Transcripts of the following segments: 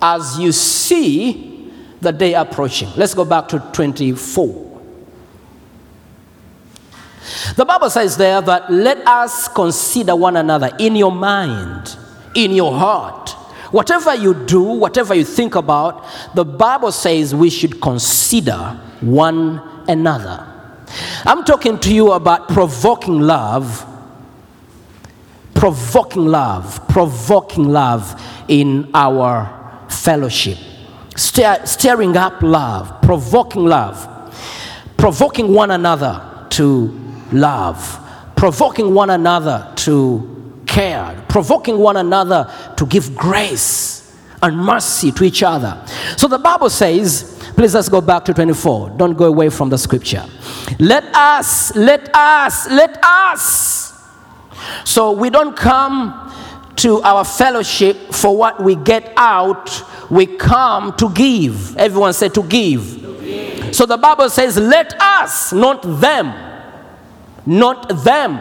as you see the day approaching. Let's go back to 24. The Bible says there that let us consider one another in your mind, in your heart. Whatever you do, whatever you think about, the Bible says we should consider one another. I'm talking to you about provoking love provoking love, provoking love in our fellowship, Stir, stirring up love, provoking love, provoking one another to love, provoking one another to care, provoking one another to give grace and mercy to each other. So the Bible says, please let's go back to 24. Don't go away from the scripture. Let us, let us, let us. So we don't come to our fellowship for what we get out. We come to give. Everyone said to give. So the Bible says, let us, not them. Not them.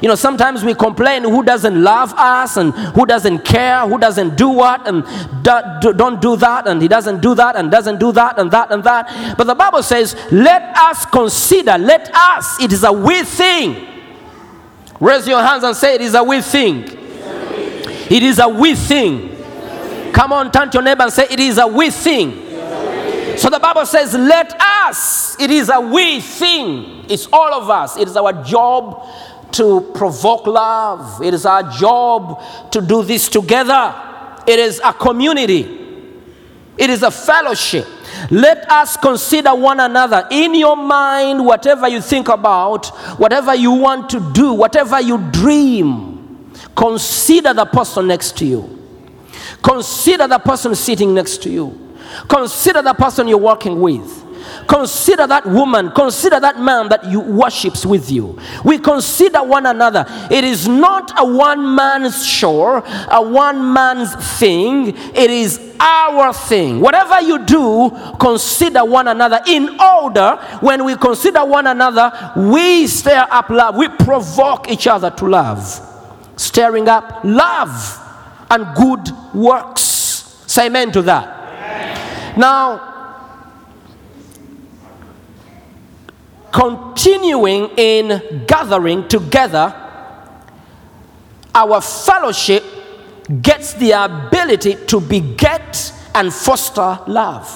You know, sometimes we complain who doesn't love us and who doesn't care, who doesn't do what and do, do- don't do that and he doesn't do that and doesn't do that and that and that. But the Bible says, let us consider, let us, it is a we thing. Raise your hands and say, it is a we thing. It is a we thing. Come on, turn to your neighbor and say, It is a we thing. So the Bible says, Let us. It is a we thing. It's all of us. It is our job to provoke love. It is our job to do this together. It is a community. It is a fellowship. Let us consider one another in your mind, whatever you think about, whatever you want to do, whatever you dream. Consider the person next to you. Consider the person sitting next to you. Consider the person you're working with. Consider that woman, consider that man that you worships with you. We consider one another. It is not a one man's shore, a one man's thing. It is our thing. Whatever you do, consider one another in order. When we consider one another, we stir up love. We provoke each other to love. Stirring up love and good works. Say amen to that. Now, continuing in gathering together, our fellowship gets the ability to beget and foster love.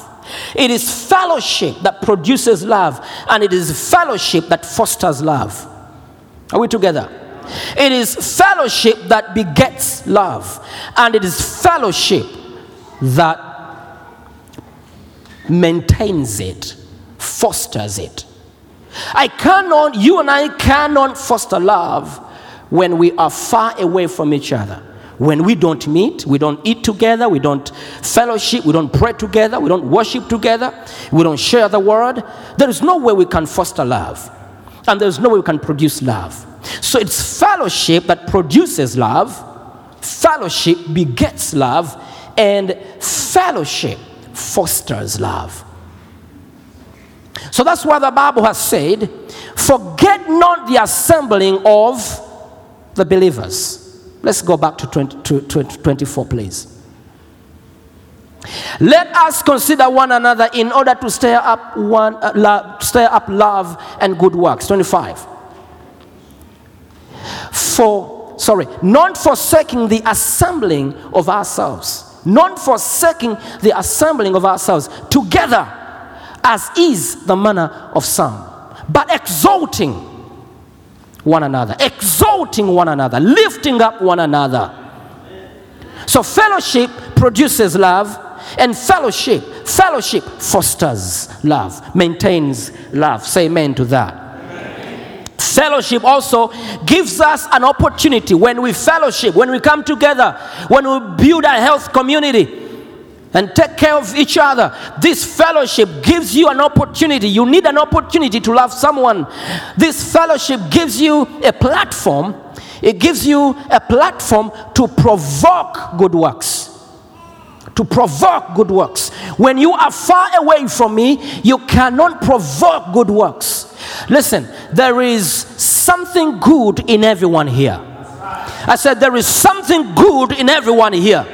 It is fellowship that produces love, and it is fellowship that fosters love. Are we together? It is fellowship that begets love, and it is fellowship that maintains it, fosters it. I cannot, you and I cannot foster love when we are far away from each other. When we don't meet, we don't eat together, we don't fellowship, we don't pray together, we don't worship together, we don't share the word. There is no way we can foster love, and there's no way we can produce love. So it's fellowship that produces love, fellowship begets love, and fellowship fosters love. So that's why the Bible has said, Forget not the assembling of the believers. Let's go back to, 20, to, to 24, please. Let us consider one another in order to stir up one, uh, love, stir up love and good works. 25. For sorry, not forsaking the assembling of ourselves, not forsaking the assembling of ourselves together, as is the manner of some, but exalting one another, exalting one another, lifting up one another. So fellowship produces love, and fellowship, fellowship fosters love, maintains love. Say amen to that. Fellowship also gives us an opportunity when we fellowship, when we come together, when we build a health community. and take care of each other. This fellowship gives you an opportunity. You need an opportunity to love someone. This fellowship gives you a platform. It gives you a platform to provoke good works. To provoke good works. When you are far away from me, you cannot provoke good works. Listen, there is something good in everyone here. I said, There is something good in everyone here.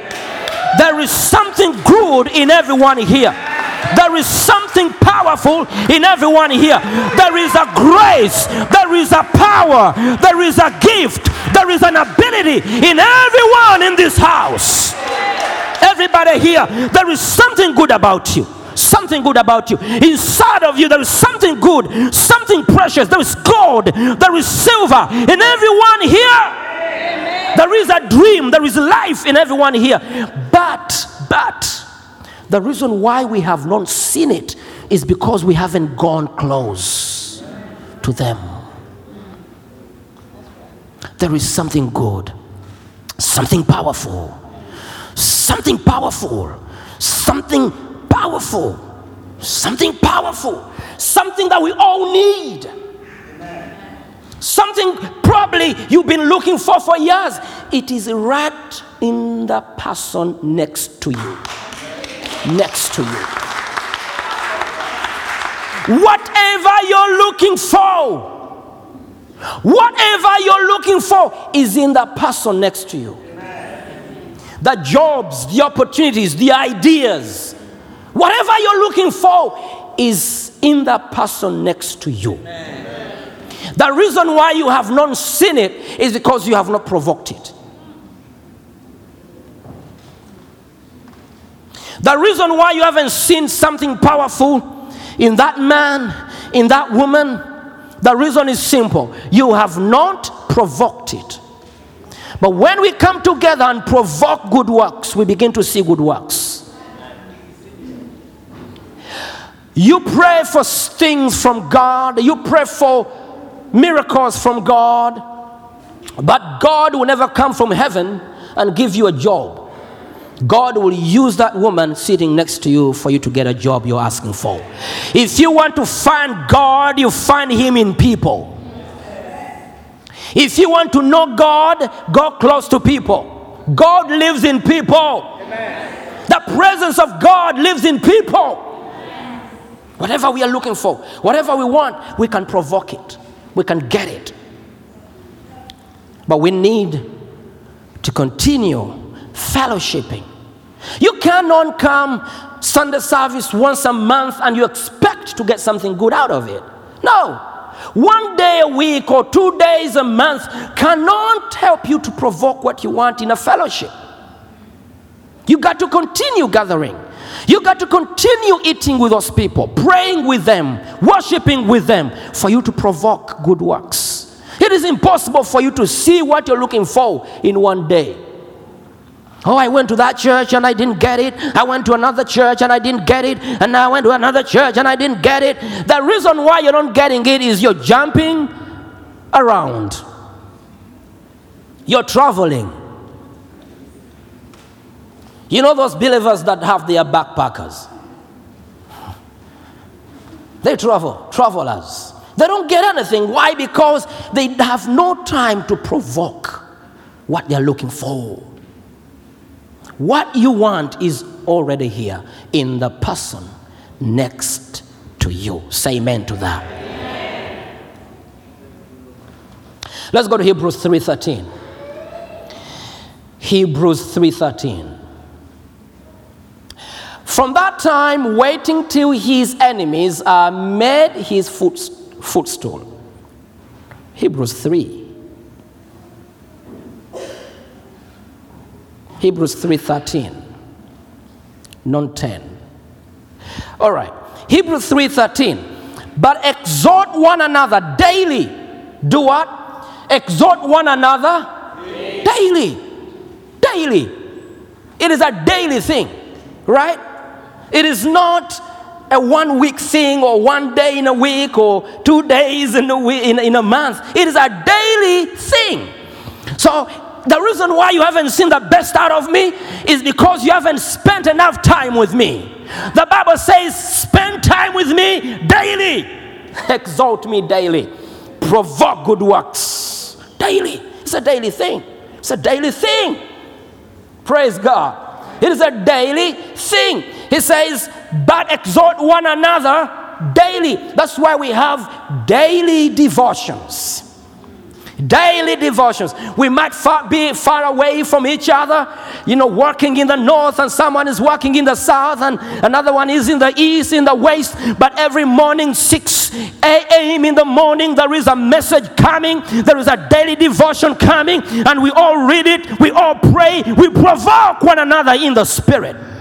There is something good in everyone here. There is something powerful in everyone here. There is a grace, there is a power, there is a gift, there is an ability in everyone in this house. Everybody here, there is something good about you. Something good about you. Inside of you, there is something good, something precious. There is gold, there is silver in everyone here. There is a dream, there is life in everyone here. But, but, the reason why we have not seen it is because we haven't gone close to them. There is something good, something powerful, something powerful, something powerful, something powerful, something that we all need. Something probably you've been looking for for years. It is right in the person next to you. Next to you. Whatever you're looking for, whatever you're looking for is in the person next to you. The jobs, the opportunities, the ideas, whatever you're looking for is in the person next to you. The reason why you have not seen it is because you have not provoked it. The reason why you haven't seen something powerful in that man, in that woman, the reason is simple. You have not provoked it. But when we come together and provoke good works, we begin to see good works. You pray for things from God, you pray for miracles from God, but God will never come from heaven and give you a job. God will use that woman sitting next to you for you to get a job you're asking for. If you want to find God, you find Him in people. If you want to know God, go close to people. God lives in people. The presence of God lives in people. Whatever we are looking for, whatever we want, we can provoke it. We can get it. But we need to continue fellowshipping. You cannot come Sunday service once a month and you expect to get something good out of it. No. One day a week or two days a month cannot help you to provoke what you want in a fellowship. You got to continue gathering. You got to continue eating with those people, praying with them, worshiping with them for you to provoke good works. It is impossible for you to see what you're looking for in one day. Oh, I went to that church and I didn't get it. I went to another church and I didn't get it. And now I went to another church and I didn't get it. The reason why you're not getting it is you're jumping around, you're traveling. You know those believers that have their backpackers? They travel, travelers. They don't get anything. Why? Because they have no time to provoke what they're looking for. What you want is already here in the person next to you. Say amen to that. Let's go to Hebrews 3:13. Hebrews 3:13. From that time, waiting till his enemies are made his foot, footstool. Hebrews 3. Hebrews 3:13. Non 10. All right. Hebrews 3:13. But exhort one another daily. Do what? Exhort one another daily. Daily. It is a daily thing, right? It is not a one week thing or one day in a week or two days in a, week, in, in a month. It is a daily thing. So the reason why you haven't seen the best out of me is because you haven't spent enough time with me. The Bible says, spend time with me daily, exalt me daily, provoke good works daily. It's a daily thing. It's a daily thing. Praise God. It is a daily thing. He says, but exhort one another daily. That's why we have daily devotions. Daily devotions. We might far, be far away from each other, you know, working in the north, and someone is working in the south, and another one is in the east, in the west. But every morning, 6 a.m. in the morning, there is a message coming, there is a daily devotion coming, and we all read it, we all pray, we provoke one another in the spirit.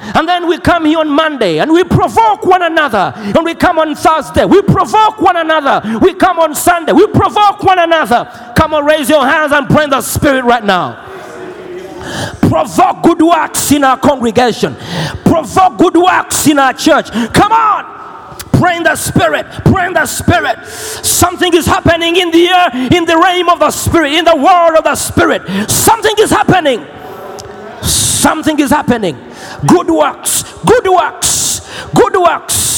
And then we come here on Monday and we provoke one another. And we come on Thursday, we provoke one another. We come on Sunday, we provoke one another. Come on, raise your hands and pray in the Spirit right now. Provoke good works in our congregation, provoke good works in our church. Come on. Pray in the spirit, pray in the spirit. Something is happening in the air, in the realm of the spirit, in the world of the spirit. Something is happening. Something is happening. Good works, good works, good works.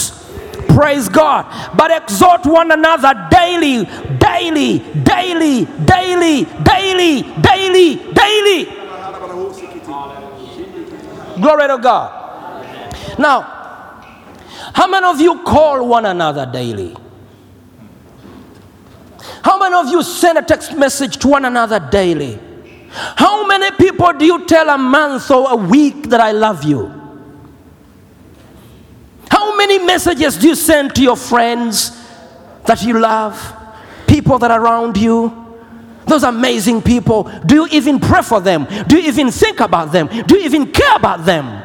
Praise God. But exhort one another daily, daily, daily, daily, daily, daily, daily. Glory to God. Now, how many of you call one another daily? How many of you send a text message to one another daily? How many people do you tell a month or a week that I love you? How many messages do you send to your friends that you love? People that are around you? Those amazing people. Do you even pray for them? Do you even think about them? Do you even care about them?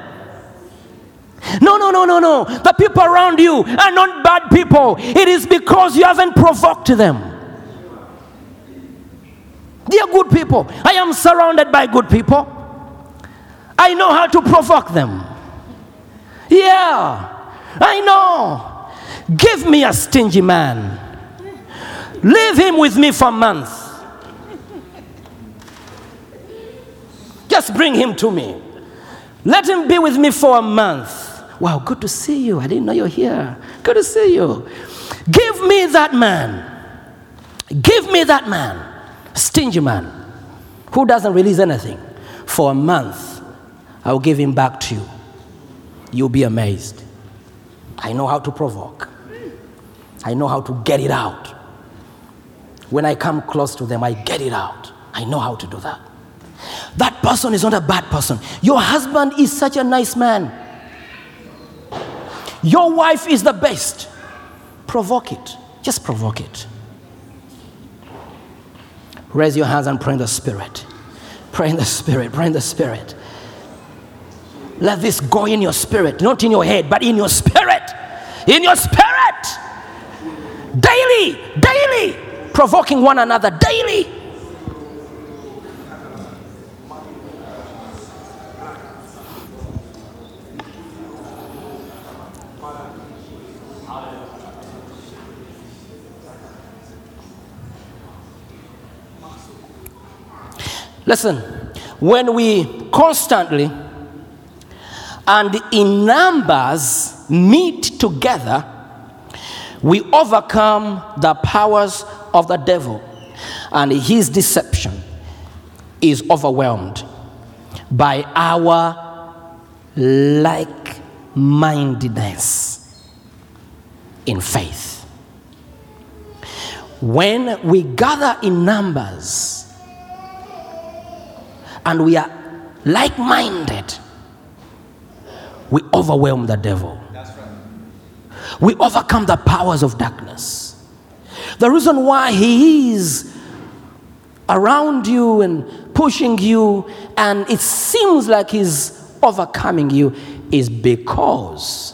No, no, no, no, no. The people around you are not bad people. It is because you haven't provoked them. They are good people. I am surrounded by good people. I know how to provoke them. Yeah, I know. Give me a stingy man. Leave him with me for months. Just bring him to me. Let him be with me for a month. Wow, good to see you. I didn't know you're here. Good to see you. Give me that man. Give me that man. Stingy man who doesn't release anything. For a month, I'll give him back to you. You'll be amazed. I know how to provoke, I know how to get it out. When I come close to them, I get it out. I know how to do that. That person is not a bad person. Your husband is such a nice man. Your wife is the best. Provoke it. Just provoke it. Raise your hands and pray in the Spirit. Pray in the Spirit. Pray in the Spirit. Let this go in your spirit, not in your head, but in your spirit. In your spirit. Daily, daily. Provoking one another daily. Listen, when we constantly and in numbers meet together, we overcome the powers of the devil, and his deception is overwhelmed by our like mindedness in faith. When we gather in numbers, and we are like minded, we overwhelm the devil. We overcome the powers of darkness. The reason why he is around you and pushing you, and it seems like he's overcoming you, is because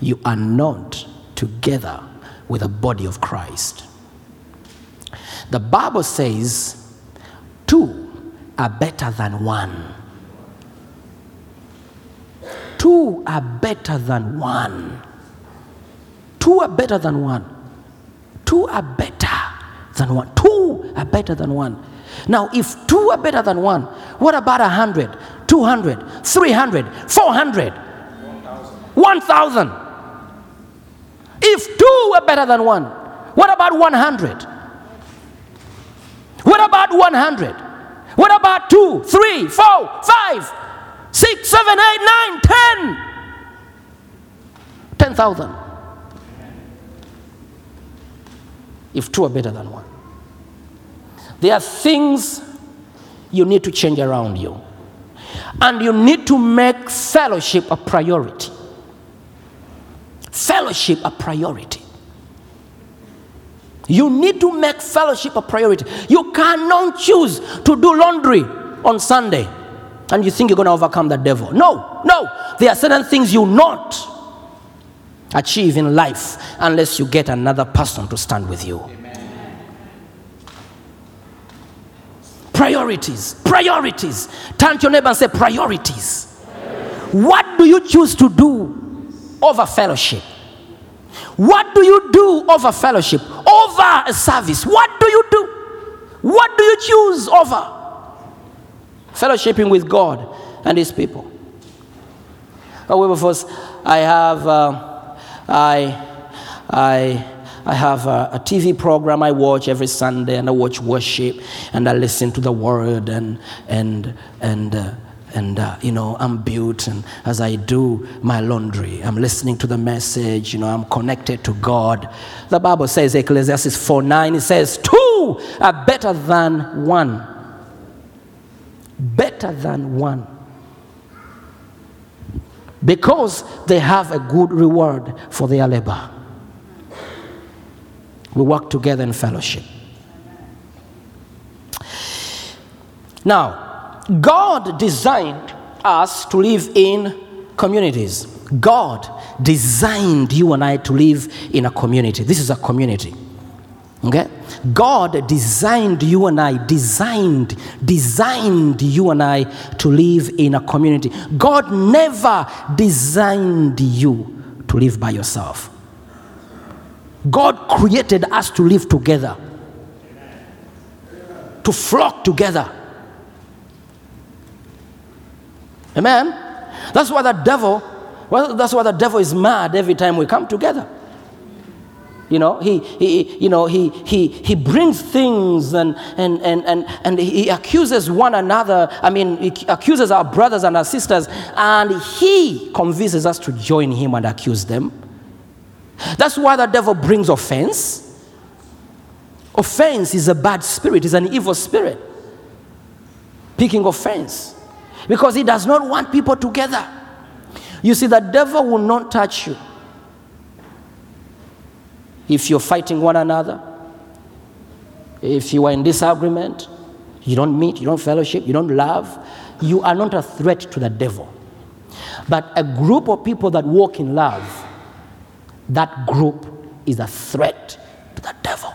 you are not together with the body of Christ. The Bible says, two are better than one. Two are better than one. Two are better than one. Two are better than one. Two are better than one. Now, if two are better than one, what about 100, 200, 300, 400, 1,000? If two are better than one, what about 100? What about 100? What about two, three, four, five, six, seven, eight, nine, ten? 10,000. If two are better than one. There are things you need to change around you. And you need to make fellowship a priority. Fellowship a priority. You need to make fellowship a priority. You cannot choose to do laundry on Sunday and you think you're going to overcome the devil. No, no. There are certain things you not achieve in life unless you get another person to stand with you. Priorities, priorities. Turn to your neighbor and say, priorities. What do you choose to do over fellowship? What do you do over fellowship? Over a service? What do you do? What do you choose over? Fellowshipping with God and His people. Oh, first, I have, uh, I, I, I have a, a TV program I watch every Sunday, and I watch worship, and I listen to the word, and and and. Uh, and uh, you know i'm built and as i do my laundry. I'm listening to the message you know i'm connected to god. The bible says ecclesiastes 4 9 it says two are better than one. Better than one. Because they have a good reward for their labor. We work together in fellowship. Now God designed us to live in communities. God designed you and I to live in a community. This is a community. Okay? God designed you and I, designed, designed you and I to live in a community. God never designed you to live by yourself. God created us to live together, to flock together. Amen. That's why the devil, well, that's why the devil is mad every time we come together. You know, he, he you know, he, he, he brings things and, and, and, and, and he accuses one another. I mean, he accuses our brothers and our sisters, and he convinces us to join him and accuse them. That's why the devil brings offense. Offense is a bad spirit, is an evil spirit. Picking offense because he does not want people together. You see, the devil will not touch you if you're fighting one another, if you are in disagreement, you don't meet, you don't fellowship, you don't love, you are not a threat to the devil. But a group of people that walk in love, that group is a threat to the devil.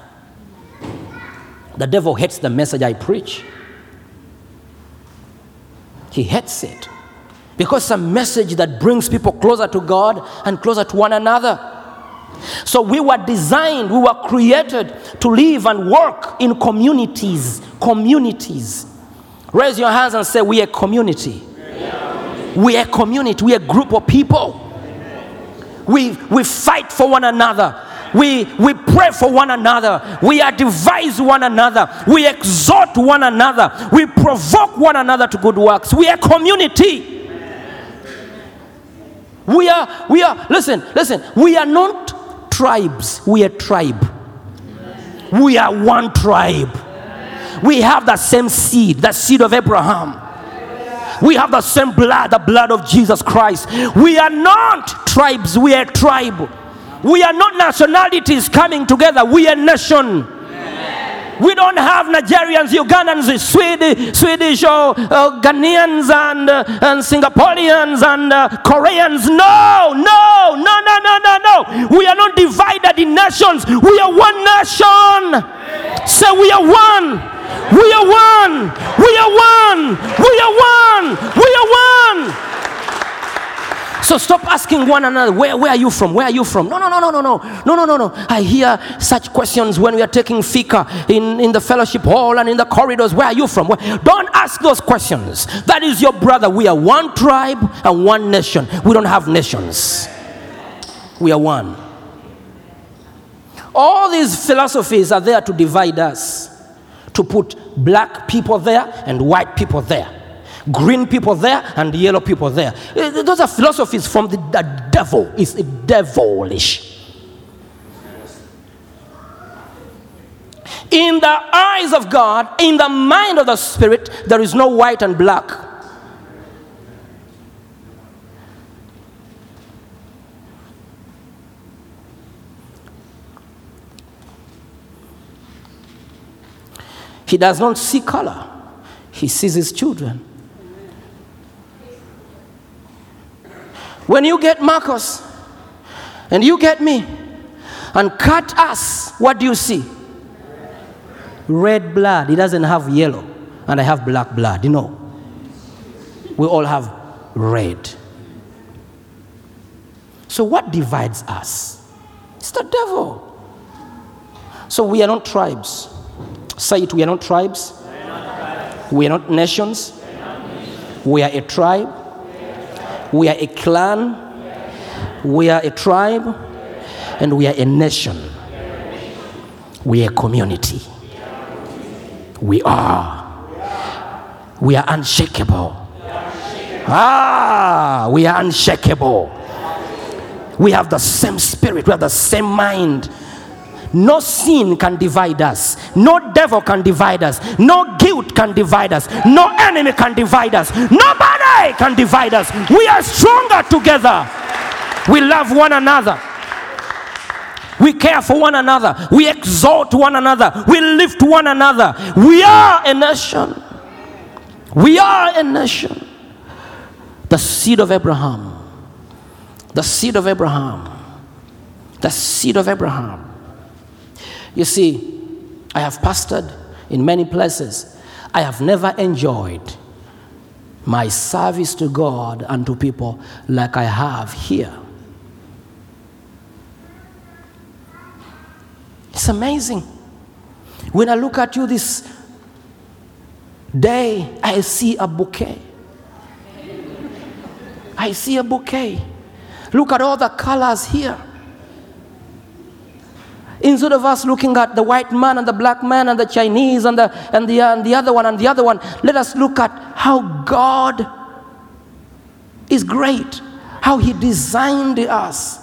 The devil hates the message I preach. He hates it because it's a message that brings people closer to God and closer to one another. So we were designed, we were created to live and work in communities. Communities. Raise your hands and say, We are community. We are community. We are a group of people. We, we fight for one another. We, we pray for one another. We advise one another. We exhort one another. We provoke one another to good works. We are community. We are, we are, listen, listen, we are not tribes. We are tribe. We are one tribe. We have the same seed, the seed of Abraham. We have the same blood, the blood of Jesus Christ. We are not tribes, we are tribe. We are not nationalities coming together, we are nation. We don't have Nigerians, Ugandans, Swedish, Swedish or uh, Ghanaians and, uh, and Singaporeans and uh, Koreans. No, no, no, no, no, no, no. We are not divided in nations. We are one nation. So we are one. We are one. We are one. We are one. We are one. So stop asking one another, where, where are you from? Where are you from? No, no, no, no, no, no. No, no, no, no. I hear such questions when we are taking fika in, in the fellowship hall and in the corridors. Where are you from? Where? Don't ask those questions. That is your brother. We are one tribe and one nation. We don't have nations. We are one. All these philosophies are there to divide us, to put black people there and white people there green people there and yellow people there. Eh, Those are philosophies from the, devil. It's devilish. In the eyes of God, in the mind of the Spirit, there is no white and black. He does not see color, he sees his children. When you get Marcos and you get me and cut us, what do you see? Red blood. He doesn't have yellow, and I have black blood. You know, we all have red. So, what divides us? It's the devil. So, we are not tribes. Say it, we are not tribes. We are not nations. We are a tribe. We are a clan. We are a tribe. And we are a nation. We are a community. We are. We are unshakable. Ah, we are unshakable. We have the same spirit, we have the same mind. No sin can divide us. No devil can divide us. No guilt can divide us. No enemy can divide us. Nobody can divide us. We are stronger together. We love one another. We care for one another. We exalt one another. We lift one another. We are a nation. We are a nation. The seed of Abraham. The seed of Abraham. The seed of Abraham. You see, I have pastored in many places. I have never enjoyed my service to God and to people like I have here. It's amazing. When I look at you this day, I see a bouquet. I see a bouquet. Look at all the colors here. Instead of us looking at the white man and the black man and the Chinese and the, and the, and the other one and the other one, let us look at how God is great, how He designed us.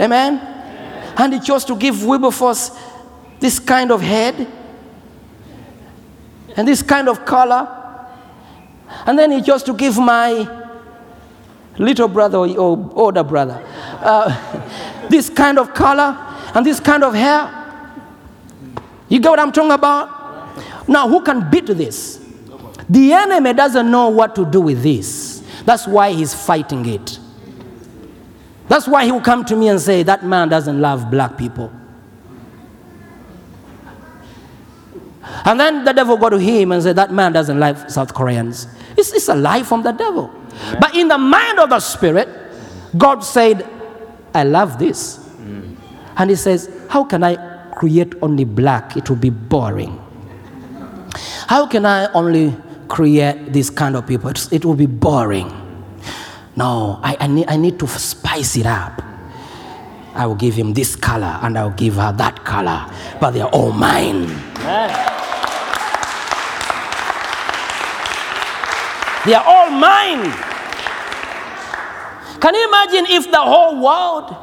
Amen? And He chose to give Wilberforce this kind of head and this kind of color. And then He chose to give my little brother or older brother uh, this kind of color and this kind of hair. You get what I'm talking about? Now, who can beat this? The enemy doesn't know what to do with this. That's why he's fighting it. That's why he will come to me and say, That man doesn't love black people. And then the devil go to him and say, That man doesn't like South Koreans. It's, it's a lie from the devil. But in the mind of the spirit, God said, I love this. And he says, How can I create only black? It will be boring. How can I only create this kind of people? It's- It will be boring. No, I, I, need, I need to spice it up. I will give him this color and I'll give her that color, but they're all mine. They are all mine. Can you imagine if the whole world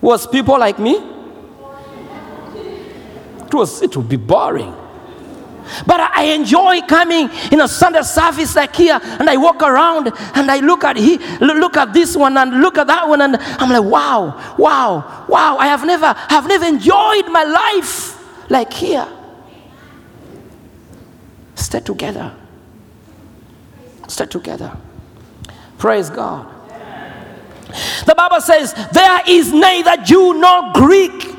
was people like me? It, was, it would be boring. But I enjoy coming in a Sunday service like here, and I walk around and I look at he, look at this one and look at that one, and I'm like, wow, wow, wow! I have never, have never enjoyed my life like here. Stay together. Stay together. Praise God. The Bible says, There is neither Jew nor Greek.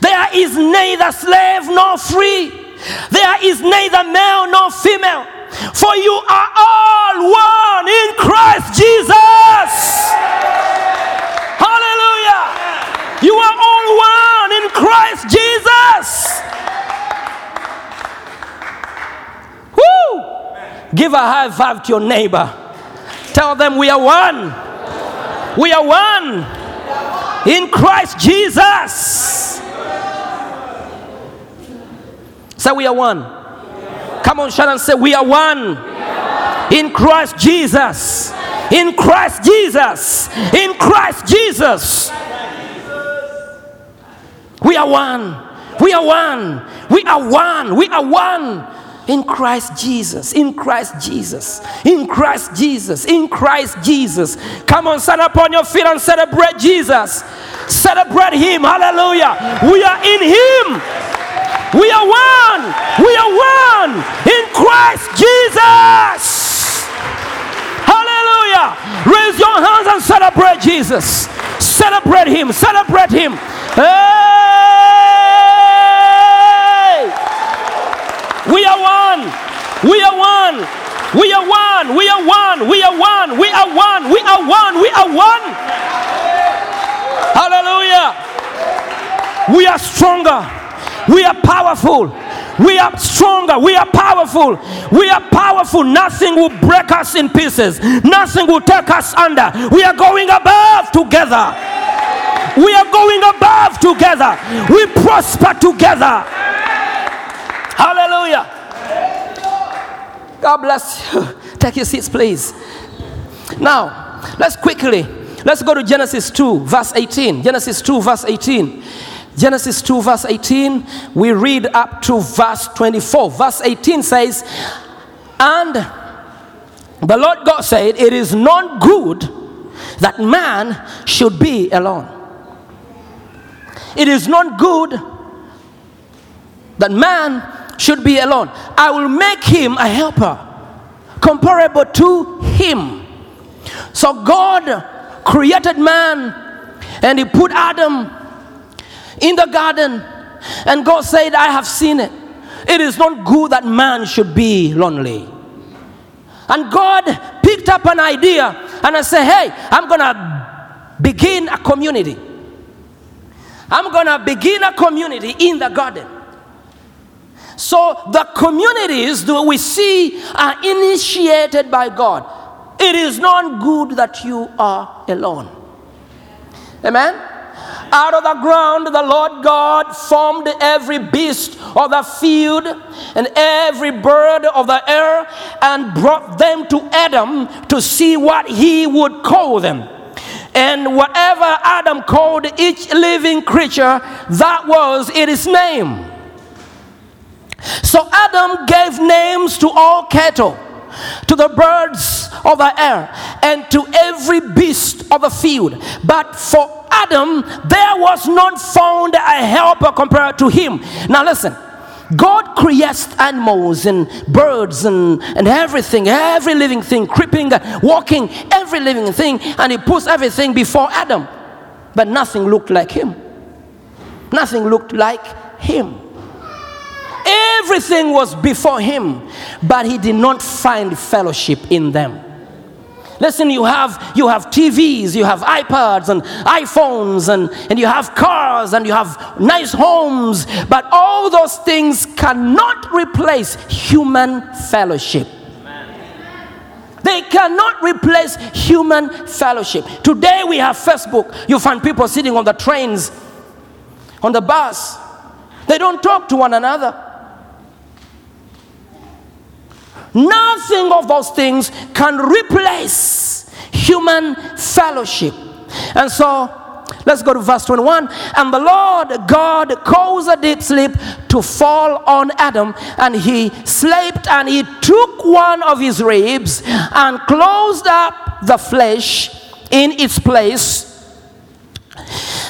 There is neither slave nor free. There is neither male nor female. For you are all one in Christ Jesus. Give a high five to your neighbor. Tell them we are one. We are one in Christ Jesus. Say we are one. Come on, shout and say we are one in Christ Jesus. In Christ Jesus. In Christ Jesus. We are one. We are one. We are one. We are one in Christ Jesus. In Christ Jesus. In Christ Jesus. In Christ Jesus. Come on, stand up on your feet and celebrate Jesus. Celebrate Him. Hallelujah. We are in Him. We are one. We are one in Christ Jesus. Hallelujah. Raise your hands and celebrate Jesus. Celebrate Him. Celebrate Him. Hey! We are one. We are one. We are one. We are one. We are one. We are one. We are one. We are one. Hallelujah. We are stronger. We are powerful. We are stronger. We are powerful. We are powerful. Nothing will break us in pieces. Nothing will take us under. We are going above together. We are going above together. We prosper together. Hallelujah. God bless you. Take your seats, please. Now, let's quickly let's go to Genesis 2, verse 18. Genesis 2, verse 18. Genesis 2, verse 18. We read up to verse 24. Verse 18 says, And the Lord God said, It is not good that man should be alone. It is not good that man should be alone. I will make him a helper comparable to him. So God created man and he put Adam in the garden. And God said, I have seen it. It is not good that man should be lonely. And God picked up an idea and I said, Hey, I'm gonna begin a community. I'm gonna begin a community in the garden. So the communities that we see are initiated by God. It is not good that you are alone. Amen. Out of the ground, the Lord God formed every beast of the field and every bird of the air and brought them to Adam to see what he would call them. And whatever Adam called each living creature, that was its name. So Adam gave names to all cattle, to the birds of the air, and to every beast of the field. But for Adam, there was not found a helper compared to him. Now listen. God creates animals and birds and, and everything, every living thing, creeping, walking, every living thing, and He puts everything before Adam. But nothing looked like Him. Nothing looked like Him. Everything was before him, but he did not find fellowship in them. Listen, you have you have TVs, you have iPads and iPhones, and, and you have cars and you have nice homes, but all those things cannot replace human fellowship. They cannot replace human fellowship. Today we have Facebook. You find people sitting on the trains, on the bus. They don't talk to one another. Nothing of those things can replace human fellowship. And so, let's go to verse 21. And the Lord God caused a deep sleep to fall on Adam, and he slept, and he took one of his ribs and closed up the flesh in its place.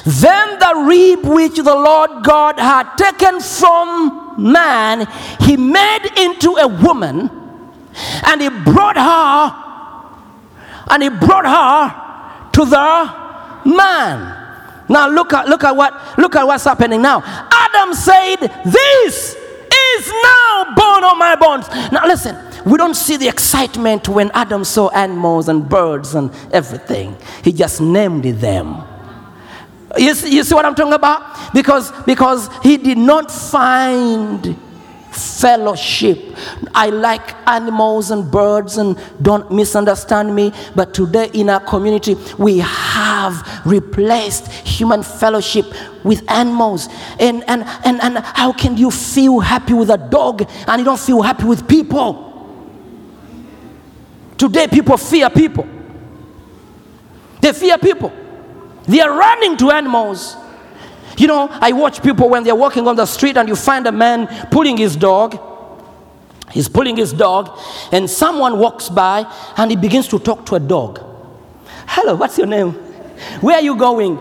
Then the rib which the Lord God had taken from man, he made into a woman, and he brought her, and he brought her to the man. Now look at look at what look at what's happening now. Adam said, This is now bone of my bones. Now listen, we don't see the excitement when Adam saw animals and birds and everything. He just named them. You see, you see what I'm talking about? Because, because he did not find fellowship. I like animals and birds, and don't misunderstand me. But today in our community, we have replaced human fellowship with animals. And, and, and, and how can you feel happy with a dog and you don't feel happy with people? Today, people fear people. They fear people. They are running to animals. You know, I watch people when they're walking on the street and you find a man pulling his dog. He's pulling his dog, and someone walks by and he begins to talk to a dog. Hello, what's your name? Where are you going?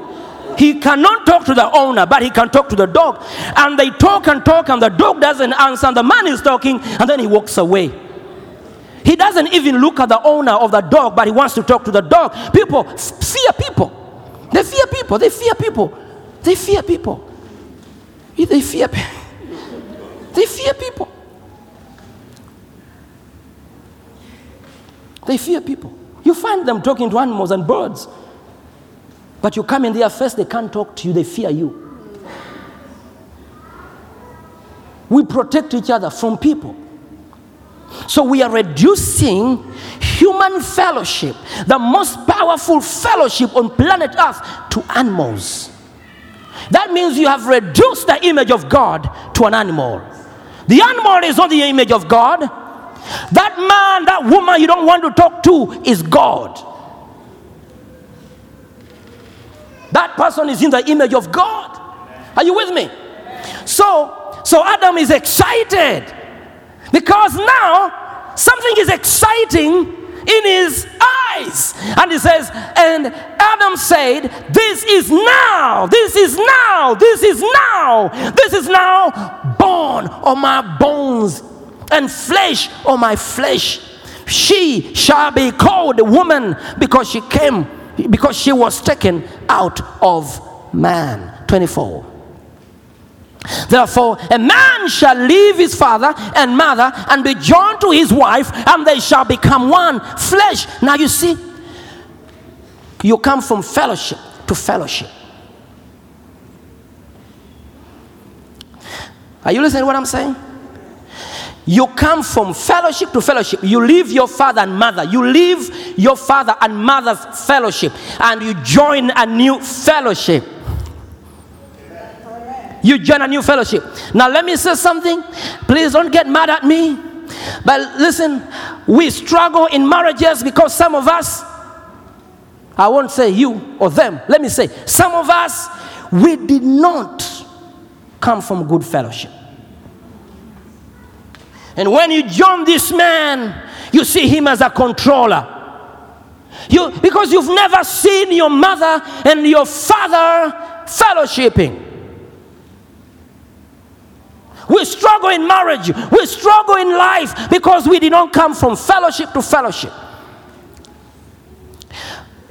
He cannot talk to the owner, but he can talk to the dog. And they talk and talk, and the dog doesn't answer, and the man is talking, and then he walks away. He doesn't even look at the owner of the dog, but he wants to talk to the dog. People fear people. They fear people. They fear people. They fear people. They fear. They fear people. They fear people. You find them talking to animals and birds, but you come in their face, they can't talk to you. They fear you. We protect each other from people. So we are reducing human fellowship, the most powerful fellowship on planet Earth, to animals. That means you have reduced the image of God to an animal. The animal is not the image of God. That man, that woman you don't want to talk to is God. That person is in the image of God. Are you with me? So, so Adam is excited because now something is exciting in his eyes. And he says, and Adam said, This is now, this is now, this is now, this is now bone on my bones and flesh on my flesh. She shall be called a woman because she came, because she was taken out of man. 24. Therefore, a man shall leave his father and mother and be joined to his wife, and they shall become one flesh. Now, you see, you come from fellowship to fellowship. Are you listening to what I'm saying? You come from fellowship to fellowship. You leave your father and mother. You leave your father and mother's fellowship and you join a new fellowship. You join a new fellowship. Now, let me say something. Please don't get mad at me. But listen, we struggle in marriages because some of us, I won't say you or them, let me say, some of us, we did not come from good fellowship. And when you join this man, you see him as a controller. You, because you've never seen your mother and your father fellowshipping. We struggle in marriage. We struggle in life because we did not come from fellowship to fellowship.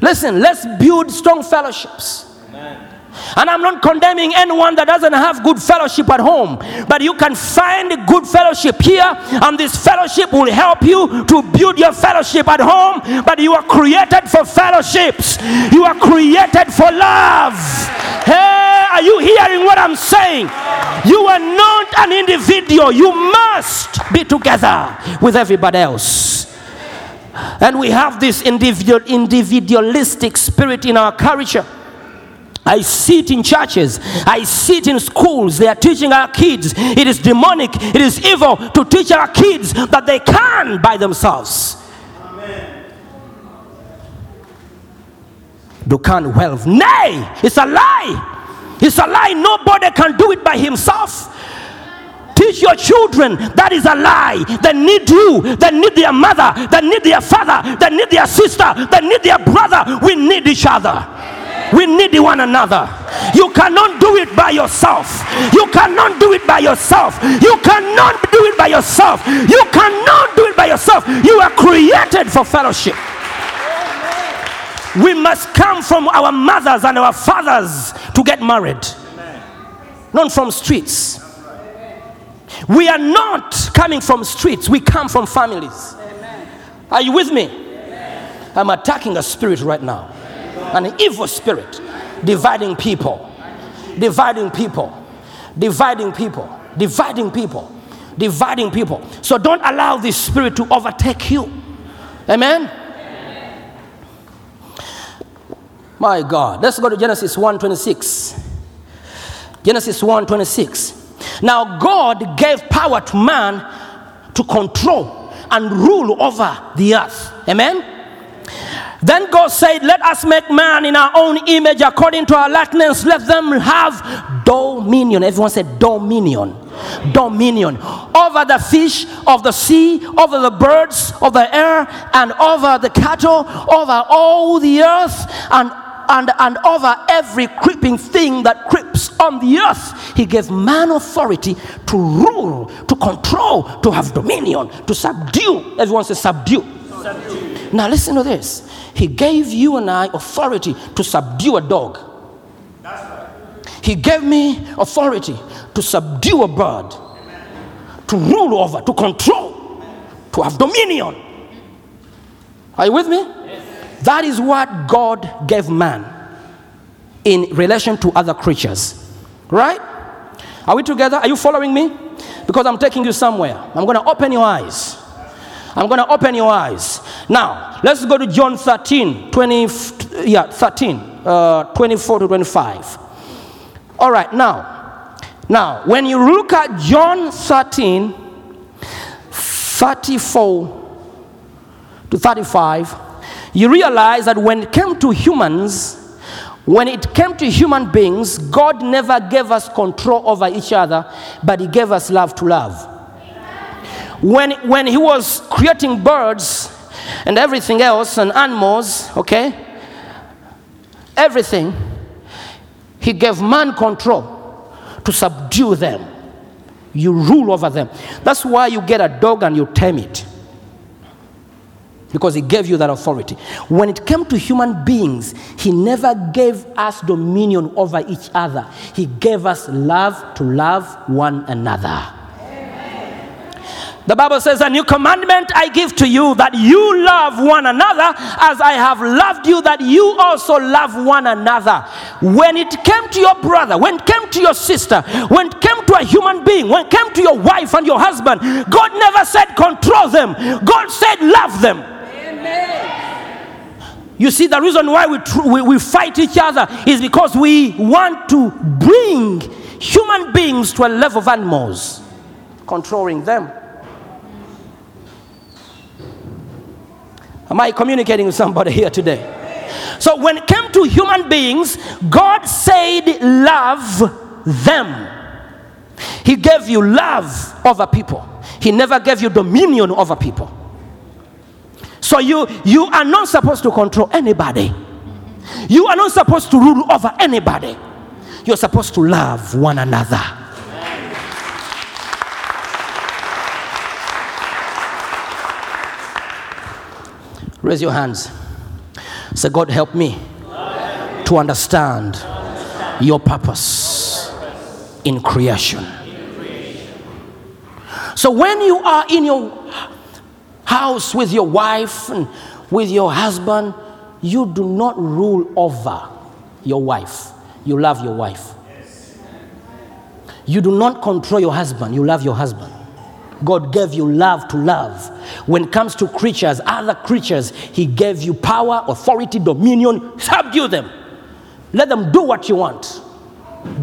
Listen, let's build strong fellowships. And I'm not condemning anyone that doesn't have good fellowship at home, but you can find good fellowship here, and this fellowship will help you to build your fellowship at home. But you are created for fellowships, you are created for love. Hey, are you hearing what I'm saying? You are not an individual, you must be together with everybody else. And we have this individual, individualistic spirit in our culture. I see it in churches. I see it in schools. They are teaching our kids. It is demonic. It is evil to teach our kids that they can by themselves. Amen. You can't well. Nay, it's a lie. It's a lie. Nobody can do it by himself. Teach your children that is a lie. They need you. They need their mother. They need their father. They need their sister. They need their brother. We need each other. We need one another. You cannot do it by yourself. You cannot do it by yourself. You cannot do it by yourself. You cannot do it by yourself. You are created for fellowship. We must come from our mothers and our fathers to get married, not from streets. We are not coming from streets, we come from families. Are you with me? I'm attacking a spirit right now, an evil spirit, dividing people, dividing people, dividing people, dividing people, dividing people. So don't allow this spirit to overtake you. Amen. My God. Let's go to Genesis 1:26. Genesis 1:26. Now God gave power to man to control and rule over the earth. Amen. Then God said, Let us make man in our own image according to our likeness. Let them have dominion. Everyone said dominion. Dominion over the fish of the sea, over the birds of the air, and over the cattle, over all the earth, and and, and over every creeping thing that creeps on the earth. He gave man authority to rule, to control, to have dominion, to subdue. Everyone says subdue. Now listen to this. He gave you and I authority to subdue a dog. He gave me authority to subdue a bird, to rule over, to control, to have dominion. Are you with me? That is what God gave man in relation to other creatures. Right? Are we together? Are you following me? Because I'm taking you somewhere. I'm going to open your eyes. I'm going to open your eyes. Now, let's go to John 13, 20, yeah, 13, uh, 24 to 25. All right, now, now, when you look at John 13, 34 to 35, you realize that when it came to humans, when it came to human beings, God never gave us control over each other, but He gave us love to love. When, when He was creating birds and everything else and animals, okay, everything, He gave man control to subdue them. You rule over them. That's why you get a dog and you tame it because he gave you that authority. When it came to human beings, he never gave us dominion over each other. He gave us love to love one another. The Bible says, A new commandment I give to you that you love one another as I have loved you, that you also love one another. When it came to your brother, when it came to your sister, when it came to a human being, when it came to your wife and your husband, God never said control them, God said love them. You see, the reason why we, tr- we, we fight each other is because we want to bring human beings to a level of animals, controlling them. Am I communicating with somebody here today? So, when it came to human beings, God said, Love them. He gave you love over people, He never gave you dominion over people. So, you, you are not supposed to control anybody, you are not supposed to rule over anybody. You're supposed to love one another. Raise your hands. Say, God, help me to understand your purpose in creation. So, when you are in your house with your wife and with your husband, you do not rule over your wife. You love your wife. You do not control your husband. You love your husband. God gave you love to love. When it comes to creatures, other creatures, He gave you power, authority, dominion. Subdue them. Let them do what you want.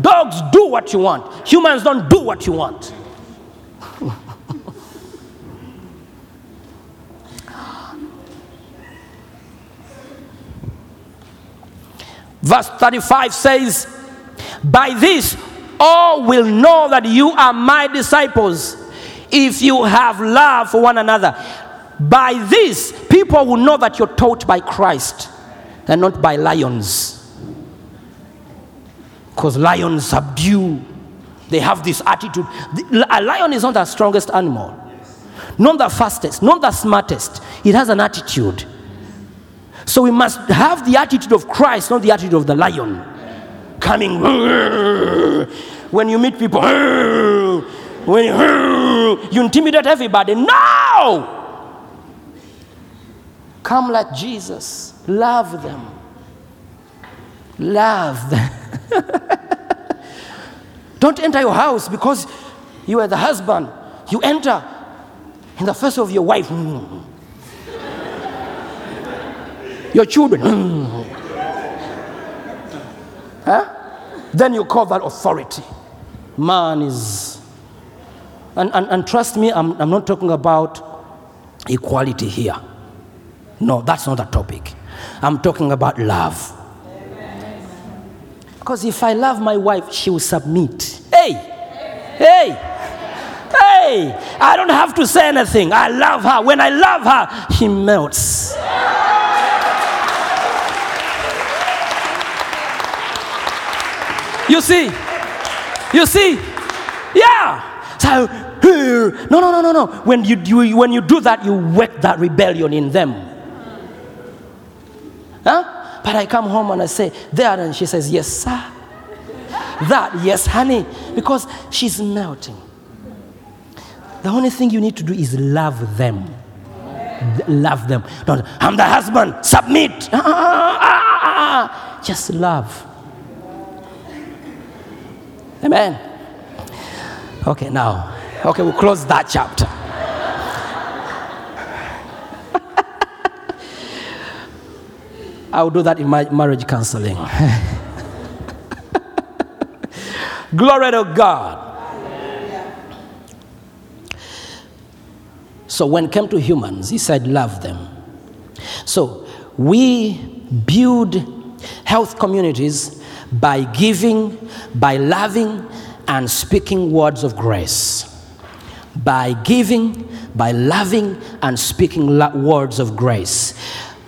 Dogs do what you want. Humans don't do what you want. Verse 35 says, By this all will know that you are my disciples if you have love for one another. By this, people will know that you're taught by Christ and not by lions. Because lions subdue, they have this attitude. A lion is not the strongest animal, not the fastest, not the smartest. It has an attitude. So we must have the attitude of Christ, not the attitude of the lion. Coming when you meet people, when you, intimidate everybody. No! Come like Jesus. Love them. Love them. Don't enter your house because you are the husband. You enter in the face of your wife. Your children. huh? Then you call that authority. Man is. And, and, and trust me, I'm, I'm not talking about equality here. No, that's not the topic. I'm talking about love. Because if I love my wife, she will submit. Hey, hey, hey, I don't have to say anything. I love her. When I love her, she melts. You see? You see? Yeah. So, no, no, no, no, no. When you, you, when you do that, you wake that rebellion in them. Huh? But I come home and I say, there, and she says, yes, sir. That, yes, honey, because she's melting. The only thing you need to do is love them. Love them. Don't, I'm the husband, submit. Ah, ah, ah, ah. Just love. Amen. Okay, now, okay, we'll close that chapter. I'll do that in my marriage counseling. Glory to God. So when it came to humans, he said, love them. So we build health communities by giving, by loving, and speaking words of grace. By giving, by loving, and speaking words of grace.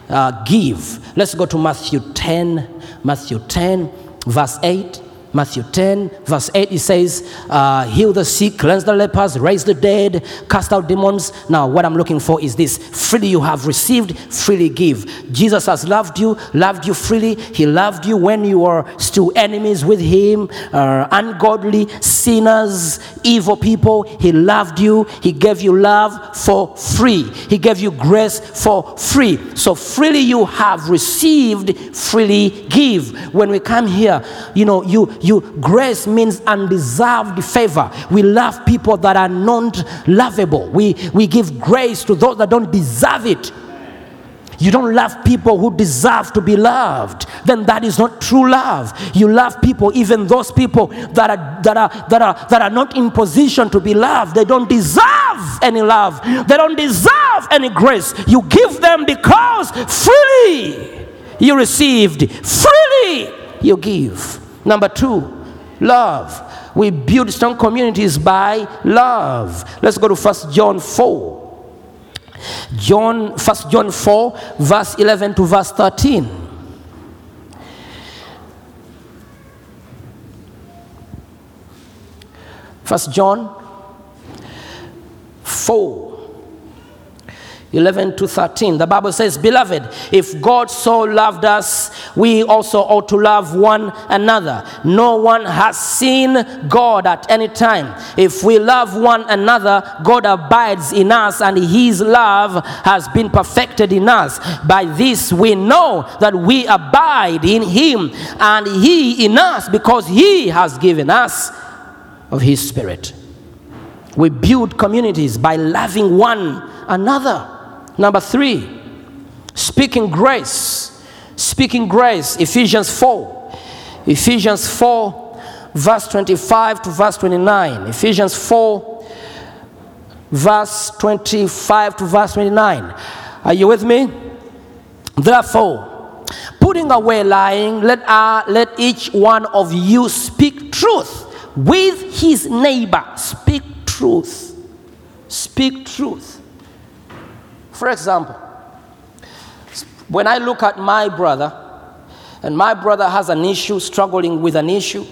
Uh, give. Let's go to Matthew 10, Matthew 10, verse 8. Matthew 10, verse 8, it says, uh, Heal the sick, cleanse the lepers, raise the dead, cast out demons. Now, what I'm looking for is this freely you have received, freely give. Jesus has loved you, loved you freely. He loved you when you were still enemies with Him, uh, ungodly, sinners, evil people. He loved you. He gave you love for free. He gave you grace for free. So, freely you have received, freely give. When we come here, you know, you, you grace means undeserved favor. We love people that are not lovable. We, we give grace to those that don't deserve it. You don't love people who deserve to be loved. Then that is not true love. You love people, even those people that are that are that are that are not in position to be loved. They don't deserve any love. They don't deserve any grace. You give them because freely you received. Freely you give. Number two, love. We build strong communities by love. Let's go to First John 4. John, 1 John 4, verse 11 to verse 13. First John 4, 11 to 13. The Bible says, Beloved, if God so loved us, we also ought to love one another. No one has seen God at any time. If we love one another, God abides in us, and his love has been perfected in us. By this we know that we abide in him, and he in us, because he has given us of his spirit. We build communities by loving one another. Number three, speaking grace. Speaking grace, Ephesians 4. Ephesians 4, verse 25 to verse 29. Ephesians 4, verse 25 to verse 29. Are you with me? Therefore, putting away lying, let, uh, let each one of you speak truth with his neighbor. Speak truth. Speak truth. For example, when I look at my brother, and my brother has an issue, struggling with an issue,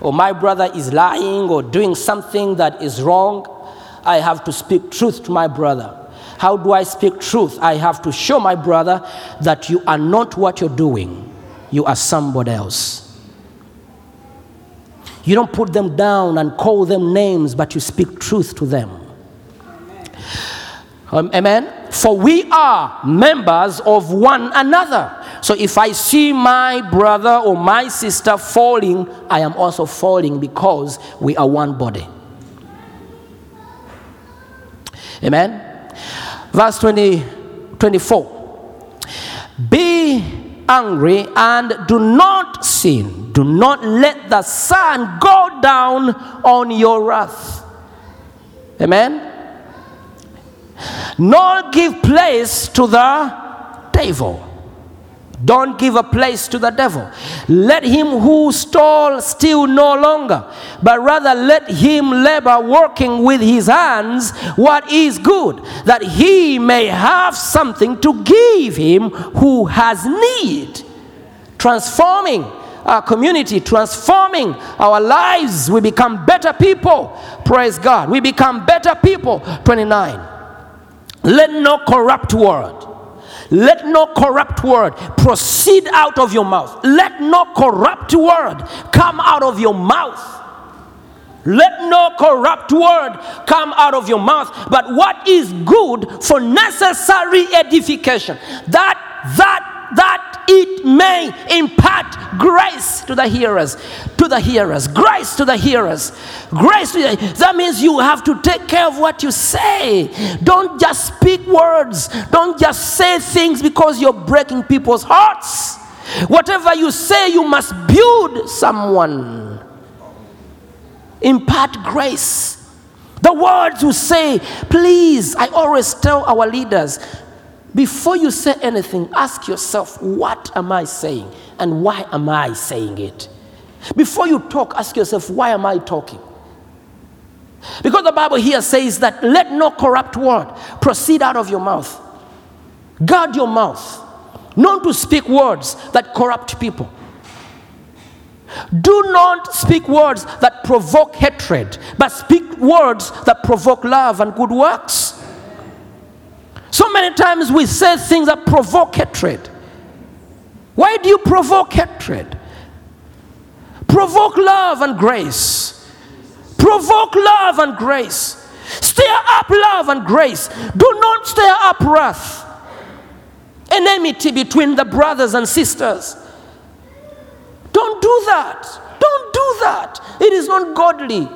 or my brother is lying or doing something that is wrong, I have to speak truth to my brother. How do I speak truth? I have to show my brother that you are not what you're doing, you are somebody else. You don't put them down and call them names, but you speak truth to them. Um, amen. For we are members of one another. So if I see my brother or my sister falling, I am also falling because we are one body. Amen. Verse 20, 24. Be angry and do not sin. Do not let the sun go down on your wrath. Amen nor give place to the devil. Don't give a place to the devil. Let him who stole steal no longer, but rather let him labor working with his hands what is good, that he may have something to give him who has need. Transforming our community, transforming our lives. We become better people. Praise God. We become better people. 29. Let no corrupt word, let no corrupt word proceed out of your mouth. Let no corrupt word come out of your mouth. Let no corrupt word come out of your mouth, but what is good for necessary edification, that that that it may impart grace to the hearers, to the hearers, grace to the hearers, grace to the, that means you have to take care of what you say. Don't just speak words, don't just say things because you're breaking people's hearts. Whatever you say, you must build someone impart grace. The words you say, please, I always tell our leaders, before you say anything, ask yourself, what am I saying and why am I saying it? Before you talk, ask yourself, why am I talking? Because the Bible here says that let no corrupt word proceed out of your mouth. Guard your mouth, not to speak words that corrupt people. Do not speak words that provoke hatred, but speak words that provoke love and good works. So many times we say things that provoke hatred. Why do you provoke hatred? Provoke love and grace. Provoke love and grace. Stir up love and grace. Do not stir up wrath. Enmity between the brothers and sisters. Don't do that. Don't do that. It is not godly.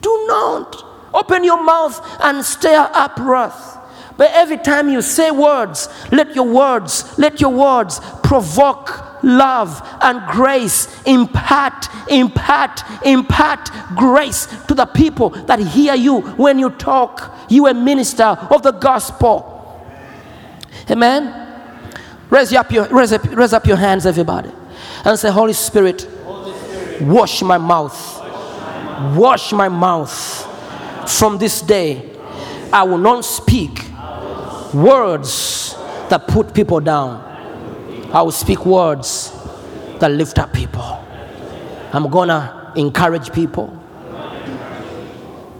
Do not open your mouth and stir up wrath. But every time you say words, let your words, let your words provoke love and grace. Impart, impart, impart grace to the people that hear you when you talk. You a minister of the gospel. Amen. Raise up your, raise up, raise up your hands, everybody, and say, Holy Spirit, wash my mouth. Wash my mouth. From this day, I will not speak words that put people down. I will speak words that lift up people. I'm gonna encourage people.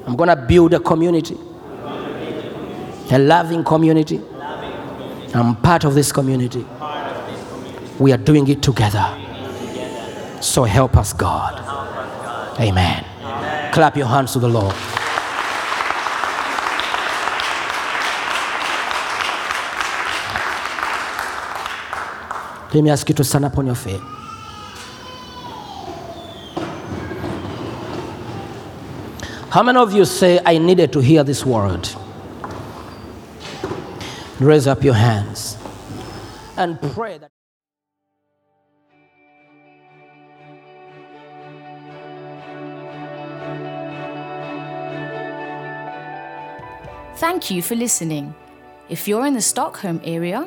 I'm gonna build a community, a loving community. I'm part of this community. We are doing it together. So help us, God. Amen. Clap your hands to the Lord. Let me ask you to stand up on your feet. How many of you say, I needed to hear this word? Raise up your hands and pray that. Thank you for listening. If you're in the Stockholm area,